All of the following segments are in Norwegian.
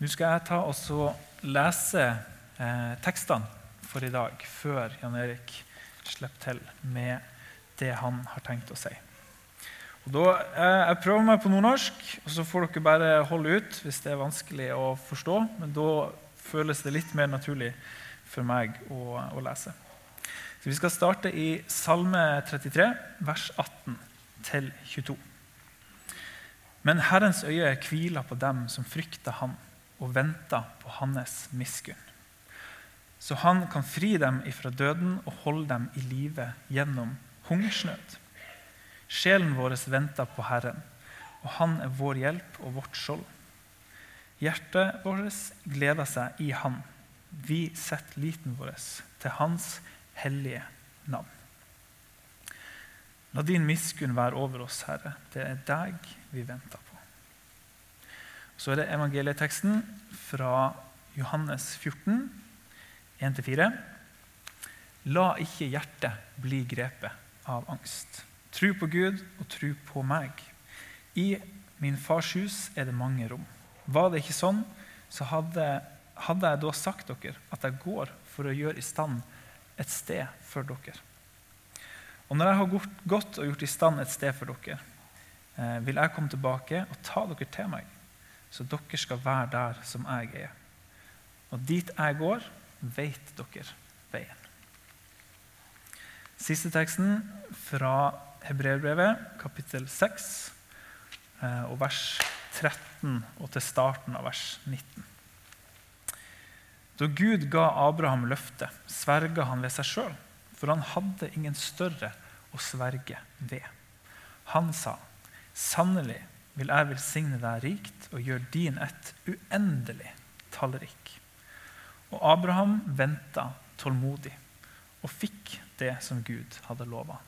Nå skal jeg ta og lese eh, tekstene for i dag, før Jan Erik slipper til med det han har tenkt å si. Da, eh, jeg prøver meg på nordnorsk, og så får dere bare holde ut hvis det er vanskelig å forstå. Men da føles det litt mer naturlig for meg å, å lese. Så Vi skal starte i Salme 33, vers 18 til 22. Men Herrens øye hviler på dem som frykter ham og venter på hans miskunn. Så han kan fri dem ifra døden og holde dem i live gjennom hungersnød. Sjelen vår venter på Herren, og han er vår hjelp og vårt skjold. Hjertet vårt gleder seg i Han. Vi setter liten vår til Hans hellige navn. La din miskunn være over oss, Herre. Det er deg vi venter på. Så er det evangelieteksten fra Johannes 14, 1-4. La ikke hjertet bli grepet av angst. Tru på Gud og tru på meg. I min fars hus er det mange rom. Var det ikke sånn, så hadde, hadde jeg da sagt dere at jeg går for å gjøre i stand et sted for dere. Og når jeg har gått og gjort i stand et sted for dere, eh, vil jeg komme tilbake og ta dere til meg, så dere skal være der som jeg er. Og dit jeg går, vet dere veien. Siste teksten fra Hebreerbrevet, kapittel 6, eh, og vers 13 og til starten av vers 19. Da Gud ga Abraham løftet, sverga han ved seg sjøl, for han hadde ingen større å sverge ved. Han sa, 'Sannelig vil jeg velsigne deg rikt og gjøre din ett uendelig tallrik.' Og Abraham venta tålmodig og fikk det som Gud hadde lova.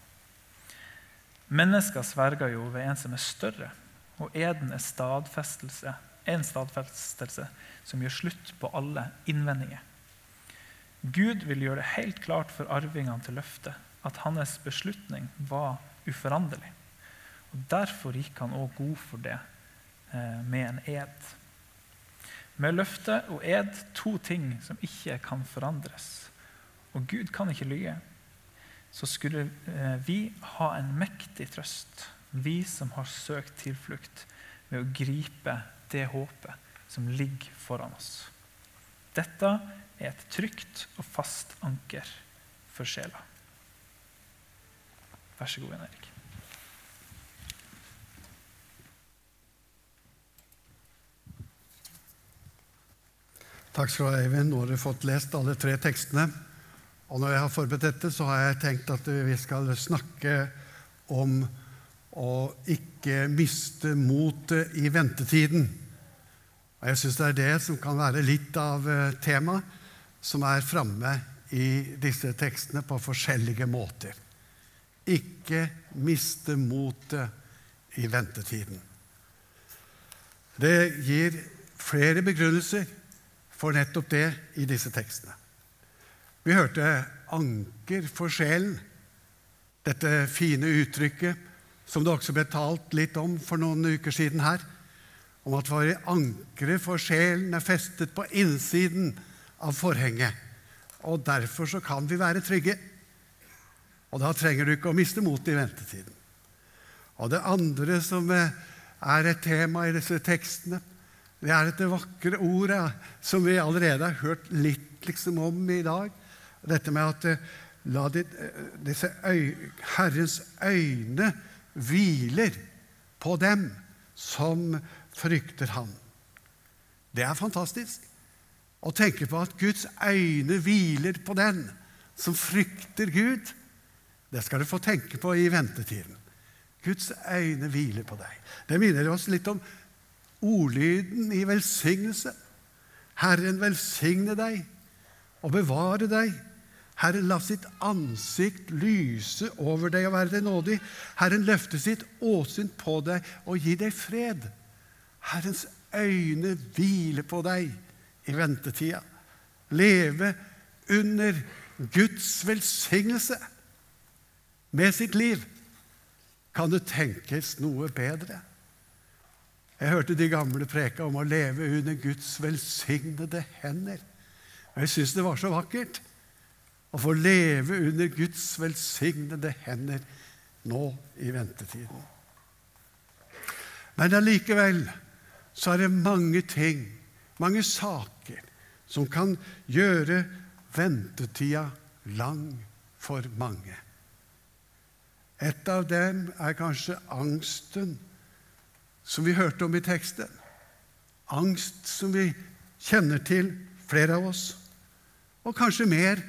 Mennesker sverger jo ved en som er større, og eden er stadfestelse en stadfestelse som gjør slutt på alle innvendinger. Gud vil gjøre det helt klart for arvingene til løftet at hans beslutning var uforanderlig. Og Derfor gikk han òg god for det eh, med en ed. Med løfte og ed to ting som ikke kan forandres. Og Gud kan ikke lyge. Så skulle eh, vi ha en mektig trøst, vi som har søkt tilflukt, ved å gripe det håpet som ligger foran oss. Dette er et trygt og fast anker for sjela. Vær så god, Jan Erik. Takk skal du ha, Eivind. Nå har du fått lest alle tre tekstene. Og når jeg har forberedt dette, så har jeg tenkt at vi skal snakke om å ikke miste motet i ventetiden. Og Jeg syns det er det som kan være litt av eh, temaet som er framme i disse tekstene på forskjellige måter. Ikke miste motet i ventetiden. Det gir flere begrunnelser for nettopp det i disse tekstene. Vi hørte 'anker for sjelen', dette fine uttrykket som det også ble talt litt om for noen uker siden her om at våre ankre for sjelen er festet på innsiden av forhenget. Og derfor så kan vi være trygge. Og da trenger du ikke å miste motet i ventetiden. Og det andre som eh, er et tema i disse tekstene, det er dette vakre ordet som vi allerede har hørt litt liksom om i dag. Dette med at eh, la ditt, eh, disse øy, Herrens øyne hviler på dem som frykter ham. Det er fantastisk å tenke på at Guds øyne hviler på den som frykter Gud. Det skal du få tenke på i ventetiden. Guds øyne hviler på deg. Det minner oss litt om ordlyden i velsignelse. Herren velsigne deg og bevare deg. Herren la sitt ansikt lyse over deg og være deg nådig. Herren løfte sitt åsyn på deg og gi deg fred. Herrens øyne hvile på deg i ventetida. Leve under Guds velsignelse med sitt liv. Kan det tenkes noe bedre? Jeg hørte de gamle preka om å leve under Guds velsignede hender. Jeg syns det var så vakkert å få leve under Guds velsignede hender nå i ventetiden. Men allikevel så er det mange ting, mange saker, som kan gjøre ventetida lang for mange. Et av dem er kanskje angsten som vi hørte om i teksten. Angst som vi kjenner til, flere av oss, og kanskje mer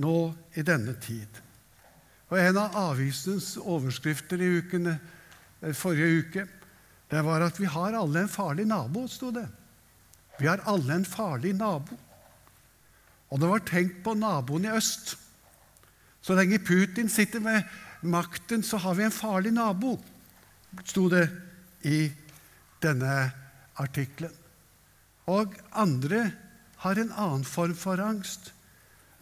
nå i denne tid. Og En av avisens overskrifter i ukene, eh, forrige uke det var at vi har alle en farlig nabo, sto det. Vi har alle en farlig nabo. Og det var tenkt på naboen i øst. Så lenge Putin sitter med makten, så har vi en farlig nabo, sto det i denne artikkelen. Og andre har en annen form for angst.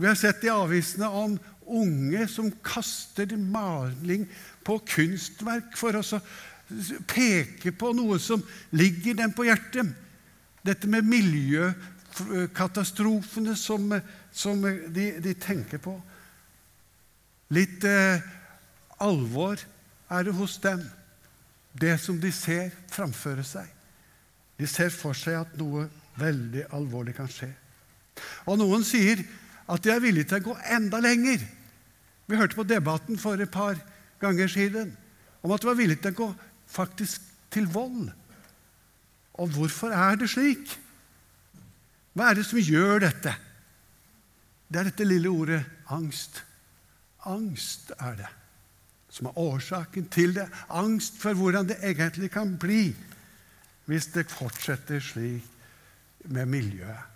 Vi har sett i avisene om unge som kaster maling på kunstverk for å peke på noe som ligger dem på hjertet. Dette med miljøkatastrofene som, som de, de, tenker på. Litt eh, alvor er det hos dem det som de ser framføre seg. De ser for seg at noe veldig alvorlig kan skje. Og noen sier at de er villige til å gå enda lenger. Vi hørte på debatten for et par ganger siden om at de var villige til å gå faktisk til vold. Og hvorfor er det slik? Hva er det som gjør dette? Det er dette lille ordet angst. Angst er det som er årsaken til det. Angst for hvordan det egentlig kan bli hvis det fortsetter slik med miljøet.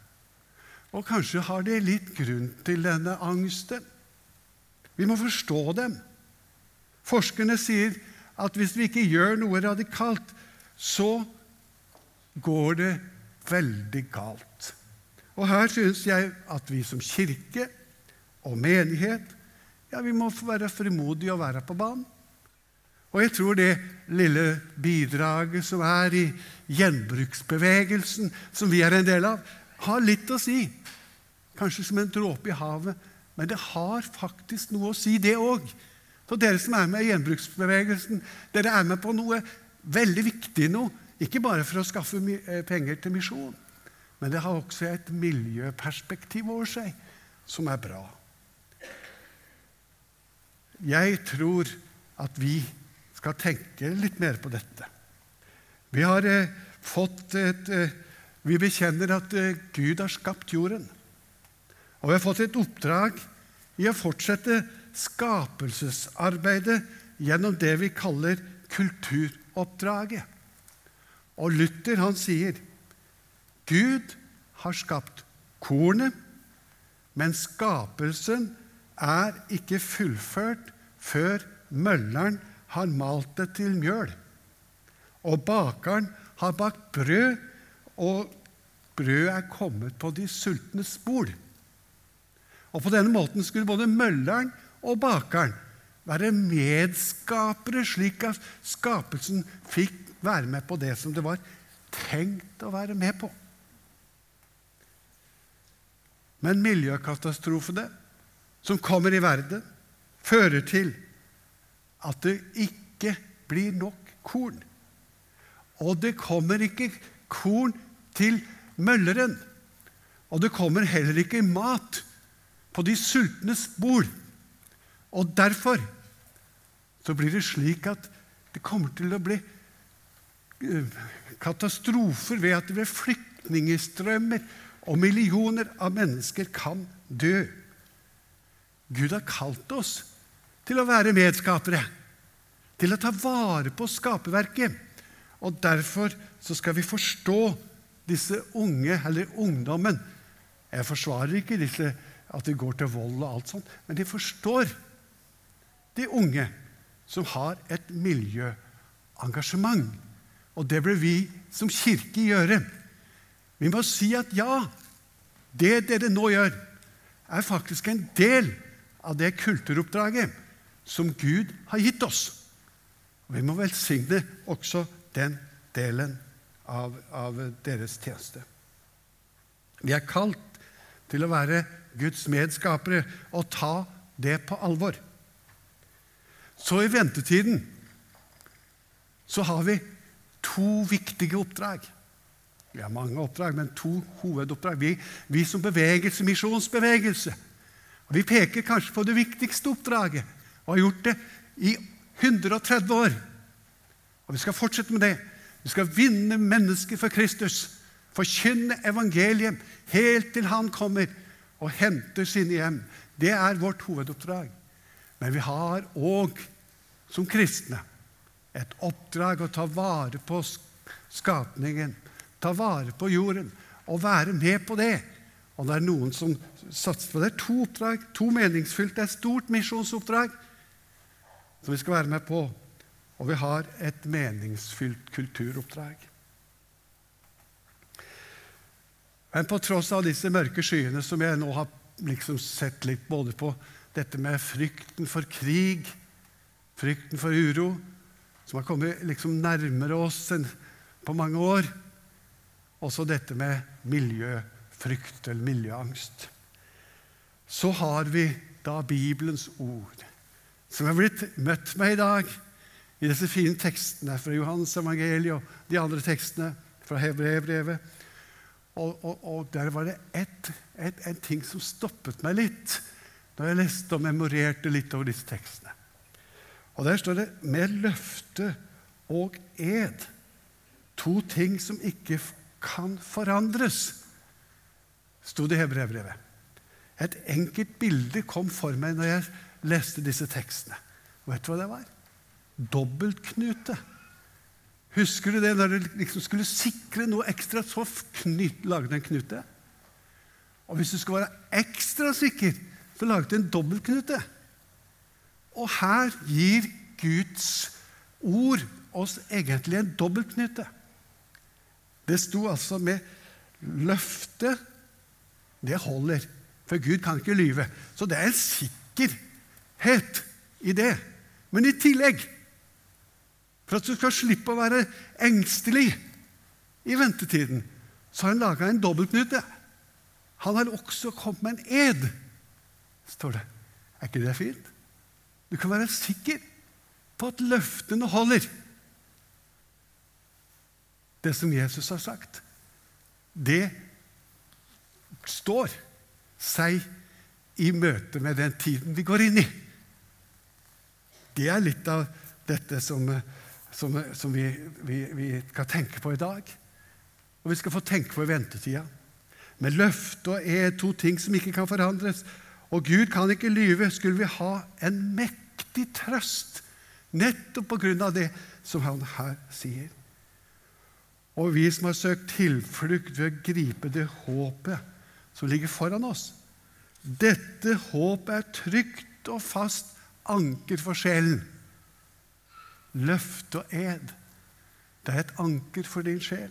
Og kanskje har det litt grunn til denne angsten. Vi må forstå dem. Forskerne sier at hvis vi ikke gjør noe radikalt, så går det veldig galt. Og her synes jeg at vi som kirke og menighet ja, vi må være frimodige og være på banen. Og jeg tror det lille bidraget som er i gjenbruksbevegelsen, som vi er en del av, har litt å si. Kanskje som en dråpe i havet, men det har faktisk noe å si, det òg. Så dere som er med i gjenbruksbevegelsen, dere er med på noe veldig viktig nå. Ikke bare for å skaffe eh, penger til misjon, men det har også et miljøperspektiv over seg som er bra. Jeg tror at vi skal tenke litt mer på dette. Vi har eh, fått et eh, Vi bekjenner at eh, Gud har skapt jorden. Og vi har fått et oppdrag i å fortsette skapelsesarbeidet gjennom det vi kaller kulturoppdraget. Og Luther han sier Gud har skapt kornet, men skapelsen er ikke fullført før mølleren har malt det til mjøl. Og bakeren har bakt brød, og brødet er kommet på de sultnes bord. Og På denne måten skulle både mølleren og bakeren være medskapere, slik at skapelsen fikk være med på det som det var tenkt å være med på. Men miljøkatastrofene som kommer i verden, fører til at det ikke blir nok korn. Og det kommer ikke korn til mølleren. Og det kommer heller ikke mat på de sultnes bord. Og derfor så blir det slik at det kommer til å bli eh, katastrofer ved at det blir flyktningstrømmer, og millioner av mennesker kan dø. Gud har kalt oss til å være medskapere, til å ta vare på skaperverket. Og Derfor så skal vi forstå disse unge, eller ungdommen. Jeg forsvarer ikke disse, at de går til vold og alt sånt, men de forstår de unge som har et miljøengasjement. Og det bør vi som kirke gjøre. Vi må si at ja, det dere nå gjør, er faktisk en del av det kulturoppdraget som Gud har gitt oss. Vi må velsigne også den delen av, av deres tjeneste. Vi er kalt til å være Guds medskapere og ta det på alvor. Så i ventetiden så har vi to viktige oppdrag. Vi har mange oppdrag, men to hovedoppdrag. Vi, vi som bevegelse, misjonsbevegelse. Og Vi peker kanskje på det viktigste oppdraget og har gjort det i 130 år. Og vi skal fortsette med det. Vi skal vinne mennesker for Kristus. Forkynne evangeliet helt til Han kommer og henter sine hjem. Det er vårt hovedoppdrag. Men vi har òg, som kristne, et oppdrag å ta vare på skapningen, ta vare på jorden og være med på det. Og det er noen som satser på det. Det er to oppdrag, to meningsfylte. Det er et stort misjonsoppdrag som vi skal være med på. Og vi har et meningsfylt kulturoppdrag. Men på tross av disse mørke skyene som jeg nå har liksom sett litt både på dette med frykten for krig, frykten for uro, som har kommet liksom nærmere oss enn på mange år, også dette med miljøfrykt eller miljøangst, så har vi da Bibelens ord, som er blitt møtt med i dag i disse fine tekstene fra Johannes evangeliet og de andre tekstene fra Hebrevbrevet. Og, og, og, der var det et, et, en ting som stoppet meg litt da jeg leste og memorerte litt over disse tekstene. Og Der står det 'med løfte og ed'. To ting som ikke kan forandres, sto det i Hebrevbrevet. Et enkelt bilde kom for meg når jeg leste disse tekstene. Vet du hva det var? dobbeltknute. Husker du det når du liksom skulle sikre noe ekstra, så lagde du en knute? Og hvis du skulle være ekstra sikker, så laget du en dobbeltknute. Og her gir Guds ord oss egentlig en dobbeltknute. Det sto altså med løfte. Det holder, for Gud kan ikke lyve. Så det er en sikkerhet i det. Men i tillegg for at du skal slippe å være engstelig i ventetiden, så har han laga en dobbeltknute. Han har også kommet med en ed, står det. Er ikke det fint? Du kan være sikker på at løftene holder. Det som Jesus har sagt, det står seg i møte med den tiden vi går inn i. Det er litt av dette som som, som vi, vi, vi, skal tenke på i dag. Og vi skal få tenke på i ventetida. Med løfte og er to ting som ikke kan forandres. Og Gud kan ikke lyve. Skulle vi ha en mektig trøst nettopp på grunn av det som han her sier. Og vi som har søkt tilflukt ved å gripe det håpet som ligger foran oss. Dette håpet er trygt og fast anker for sjelen løfte og ed. Det er et anker for din sjel,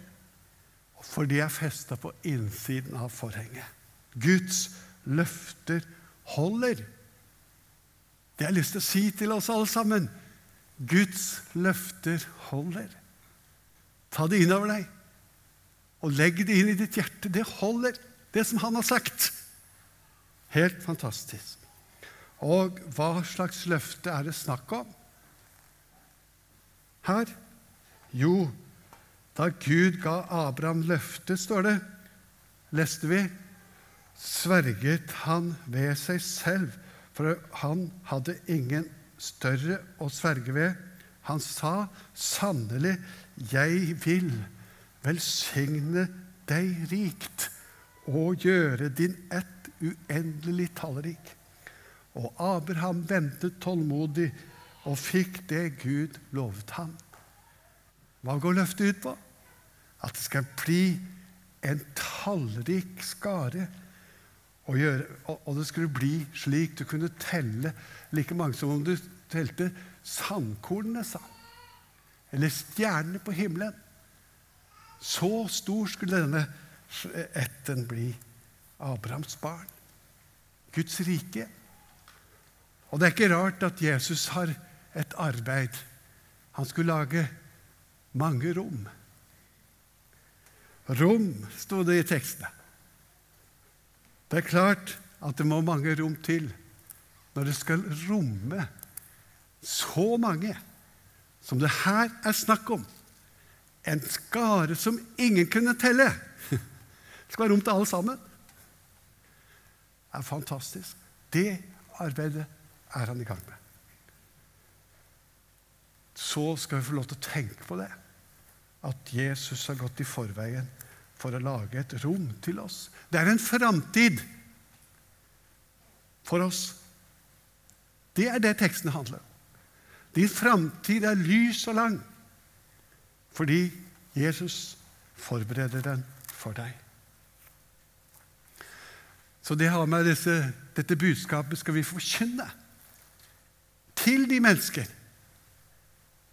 for de er festa på innsiden av forhenget. Guds løfter holder. Det har jeg lyst til å si til oss alle sammen. Guds løfter holder. Ta det inn over deg, og legg det inn i ditt hjerte. Det holder, det som han har sagt. Helt fantastisk. Og hva slags løfte er det snakk om? her? Jo, da Gud ga Abraham løftet, står det, leste vi, sverget han ved seg selv, for han hadde ingen større å sverge ved. Han sa sannelig, jeg vil velsigne deg rikt og gjøre din ett uendelig tallrik. Og Abraham ventet tålmodig og fikk det Gud lovet ham. Hva går løftet ut på? At det skal bli en tallrik skare. Og, gjøre, og det skulle bli slik du kunne telle like mange som om du telte sandkornene, sa Eller stjernene på himmelen. Så stor skulle denne ætten bli. Abrahams barn. Guds rike. Og det er ikke rart at Jesus har et arbeid. Han skulle lage mange rom. Rom, sto det i tekstene. Det er klart at det må mange rom til når det skal romme så mange som det her er snakk om. En skare som ingen kunne telle. Det skal være rom til alle sammen. Det er fantastisk. Det arbeidet er han i gang med. Så skal vi få lov til å tenke på det. At Jesus har gått i forveien for å lage et rom til oss. Det er en framtid for oss. Det er det tekstene handler om. Din framtid er lys og lang fordi Jesus forbereder den for deg. Så det har med disse, dette budskapet skal vi forkynne til de mennesker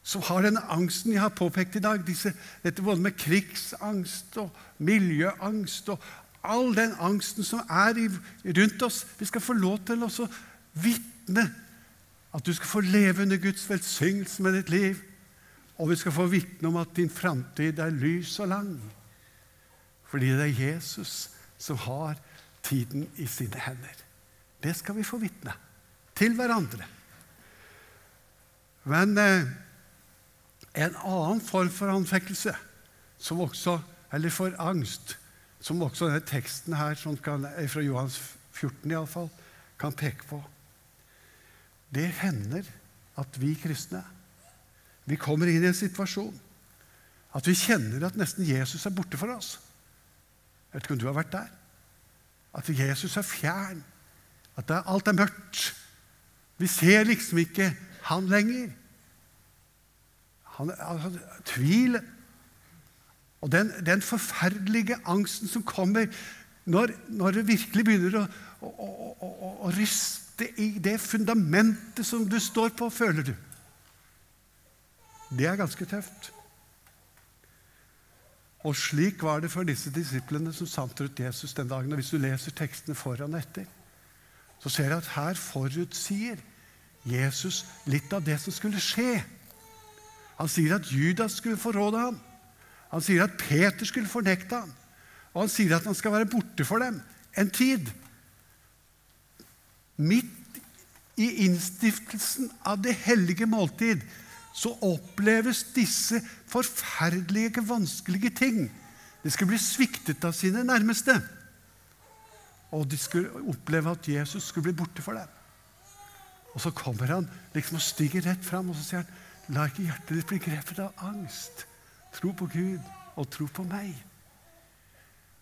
som har denne angsten jeg har påpekt i dag. Disse, dette både med krigsangst og miljøangst og all den angsten som er i, rundt oss. Vi skal få lov til å vitne at du skal få leve under Guds velsignelse med ditt liv. Og vi skal få vitne om at din framtid er lys og lang. Fordi det er Jesus som har tiden i sine hender. Det skal vi få vitne til hverandre. Men eh, en annen form for anfektelse, som også, eller for angst, som også denne teksten her, kan, fra Johans 14 iallfall, kan peke på det hender at vi kristne vi kommer inn i en situasjon at vi kjenner at nesten Jesus er borte for oss. Jeg vet ikke om du har vært der. At Jesus er fjern. At alt er mørkt. Vi ser liksom ikke han lenger. Han, altså, tvil Og den, den, forferdelige angsten som kommer når, når det virkelig begynner å, å, å, å ryste i det fundamentet som du står på, føler du. Det er ganske tøft. Og slik var det for disse disiplene som sank rundt Jesus den dagen. Og Hvis du leser tekstene foran etter, så ser du at her forutsier Jesus litt av det som skulle skje. Han sier at Judas skulle forråde ham. Han sier at Peter skulle fornekte ham. Og han sier at han skal være borte for dem en tid. Midt i innstiftelsen av det hellige måltid så oppleves disse forferdelige, vanskelige ting. De skulle bli sviktet av sine nærmeste. Og de skulle oppleve at Jesus skulle bli borte for dem. Og så kommer han liksom og stiger rett fram og så sier han, La ikke hjertet ditt bli grepet av angst. Tro på Gud og tro på meg.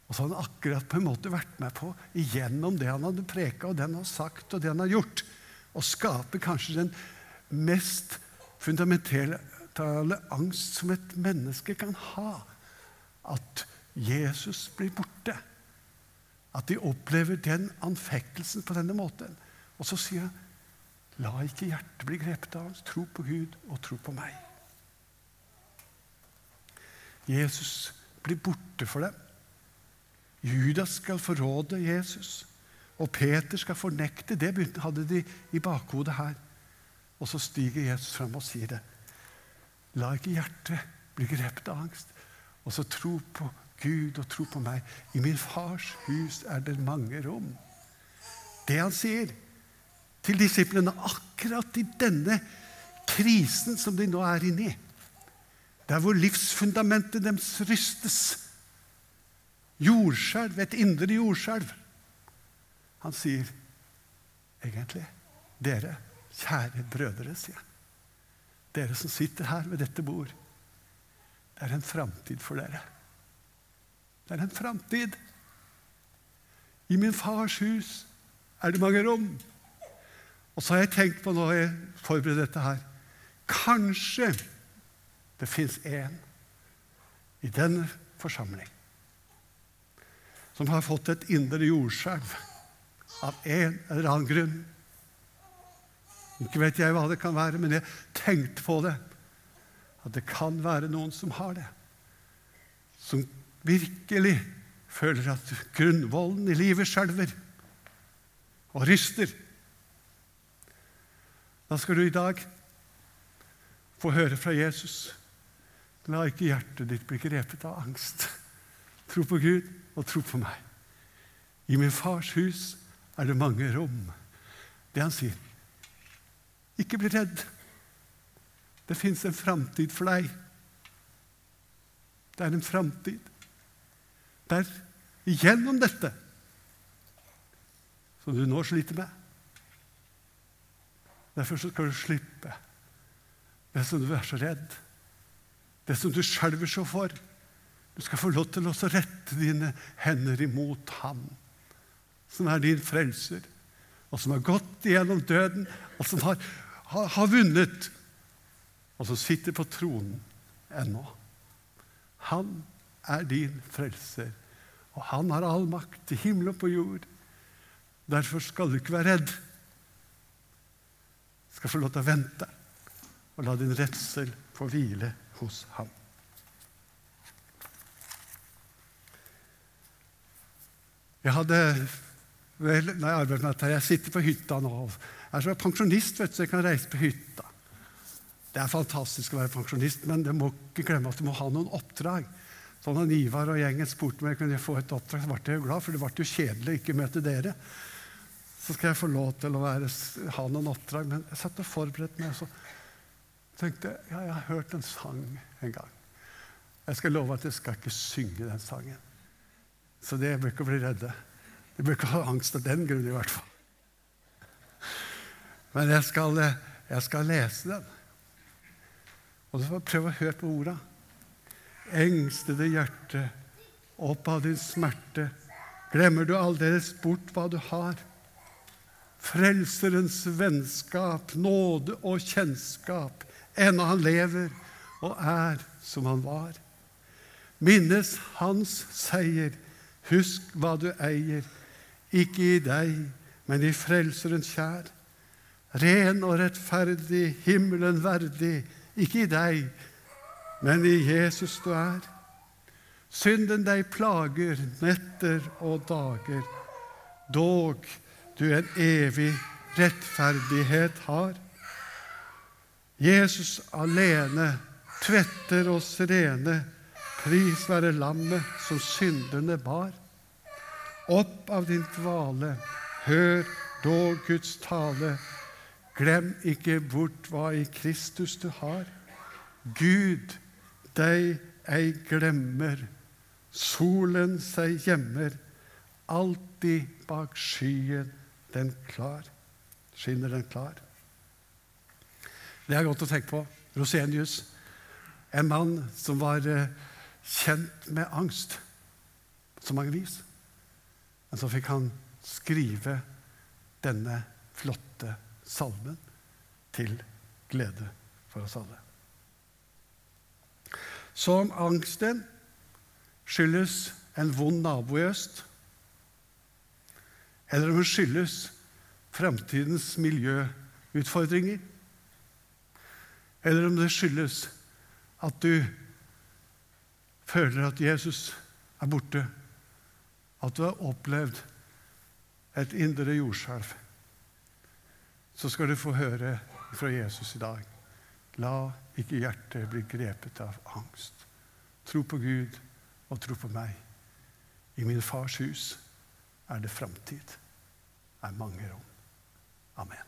Og så har han akkurat på en måte vært med på igjennom det han hadde preka, og det han har sagt, og det han har gjort, å skape kanskje den mest fundamentale angst som et menneske kan ha. At Jesus blir borte. At de opplever den anfektelsen på denne måten. Og så sier han, la ikke hjertet bli grepet av hans. Tro på Gud og tro på meg. Jesus blir borte for dem. Judas skal forråde Jesus, og Peter skal fornekte. Det hadde de i bakhodet her. Og så stiger Jesus frem og sier det. La ikke hjertet bli grepet av angst. Og så tro på Gud og tro på meg. I min fars hus er det mange rom. Det han sier til disiplene akkurat i denne krisen som de nå er inne i, der hvor livsfundamentet deres rystes Jordskjelv, et indre jordskjelv. Han sier egentlig Dere, kjære brødre, sier han. Dere som sitter her ved dette bord. Det er en framtid for dere. Det er en framtid. I min fars hus er det mange rom. Og så har jeg tenkt på når jeg forbereder dette her Kanskje det fins en i denne forsamling som har fått et indre jordskjelv av en eller annen grunn. Ikke vet jeg hva det kan være, men jeg tenkte på det. At det kan være noen som har det. Som virkelig føler at grunnvollen i livet skjelver og ryster. Da skal du i dag få høre fra Jesus. La ikke hjertet ditt bli grepet av angst. Tro på Gud og tro på meg. I min fars hus er det mange rom. Det han sier. Ikke bli redd. Det fins en framtid for deg. Det er en framtid der gjennom dette som du nå sliter med. Derfor skal du slippe det som du er så redd, det som du skjelver så for. Du skal få lov til å rette dine hender imot Ham, som er din frelser, og som har gått igjennom døden, og som har, har, har vunnet, og som sitter på tronen ennå. Han er din frelser, og han har all makt i himmel og på jord. Derfor skal du ikke være redd. Du skal få lov til å vente og la din redsel få hvile hos ham. Jeg hadde vel, nei, med dette. Jeg sitter på hytta nå. Jeg er så pensjonist, vet du, så jeg kan reise på hytta. Det er fantastisk å være pensjonist, men du må ikke glemme at du må ha noen oppdrag. Så når Ivar og gjengen spurte meg kunne jeg få et oppdrag, så ble jeg glad, for det ble jo kjedelig å ikke møte dere. Så skal jeg få lov til å være, ha noen oppdrag. Men jeg satt og forberedte meg, og så tenkte jeg ja, jeg har hørt en sang en gang. Jeg skal love at jeg skal ikke synge den sangen. Så det bør ikke bli redde. De bør ikke ha angst av den grunn, i hvert fall. Men jeg skal, jeg skal lese den. Og så får jeg prøve å høre på orda. Engstede hjerte, opp av din smerte, glemmer du aldeles bort hva du har. Frelserens vennskap, nåde og kjennskap, ennå han lever og er som han var. Minnes hans seier, husk hva du eier, ikke i deg, men i Frelserens kjær. Ren og rettferdig, himmelen verdig, ikke i deg, men i Jesus du er. Synden deg plager netter og dager, dog du en evig rettferdighet har. Jesus alene tvetter oss rene, pris være lammet som syndene bar. Opp av din dvale, hør dog Guds tale. Glem ikke bort hva i Kristus du har. Gud deg ei glemmer, solen seg gjemmer, alltid bak skyen den klar. Skinner den klar. Det er godt å tenke på. Rosenius, en mann som var eh, kjent med angst på så mange vis. Men så fikk han skrive denne flotte salmen til glede for oss alle. Så om angsten skyldes en vond nabo i øst, eller om hun skyldes framtidens miljøutfordringer, eller om det skyldes at du føler at Jesus er borte, at du har opplevd et indre jordskjelv, så skal du få høre fra Jesus i dag. La ikke hjertet bli grepet av angst. Tro på Gud og tro på meg. I min fars hus er det framtid. er mange rom. Amen.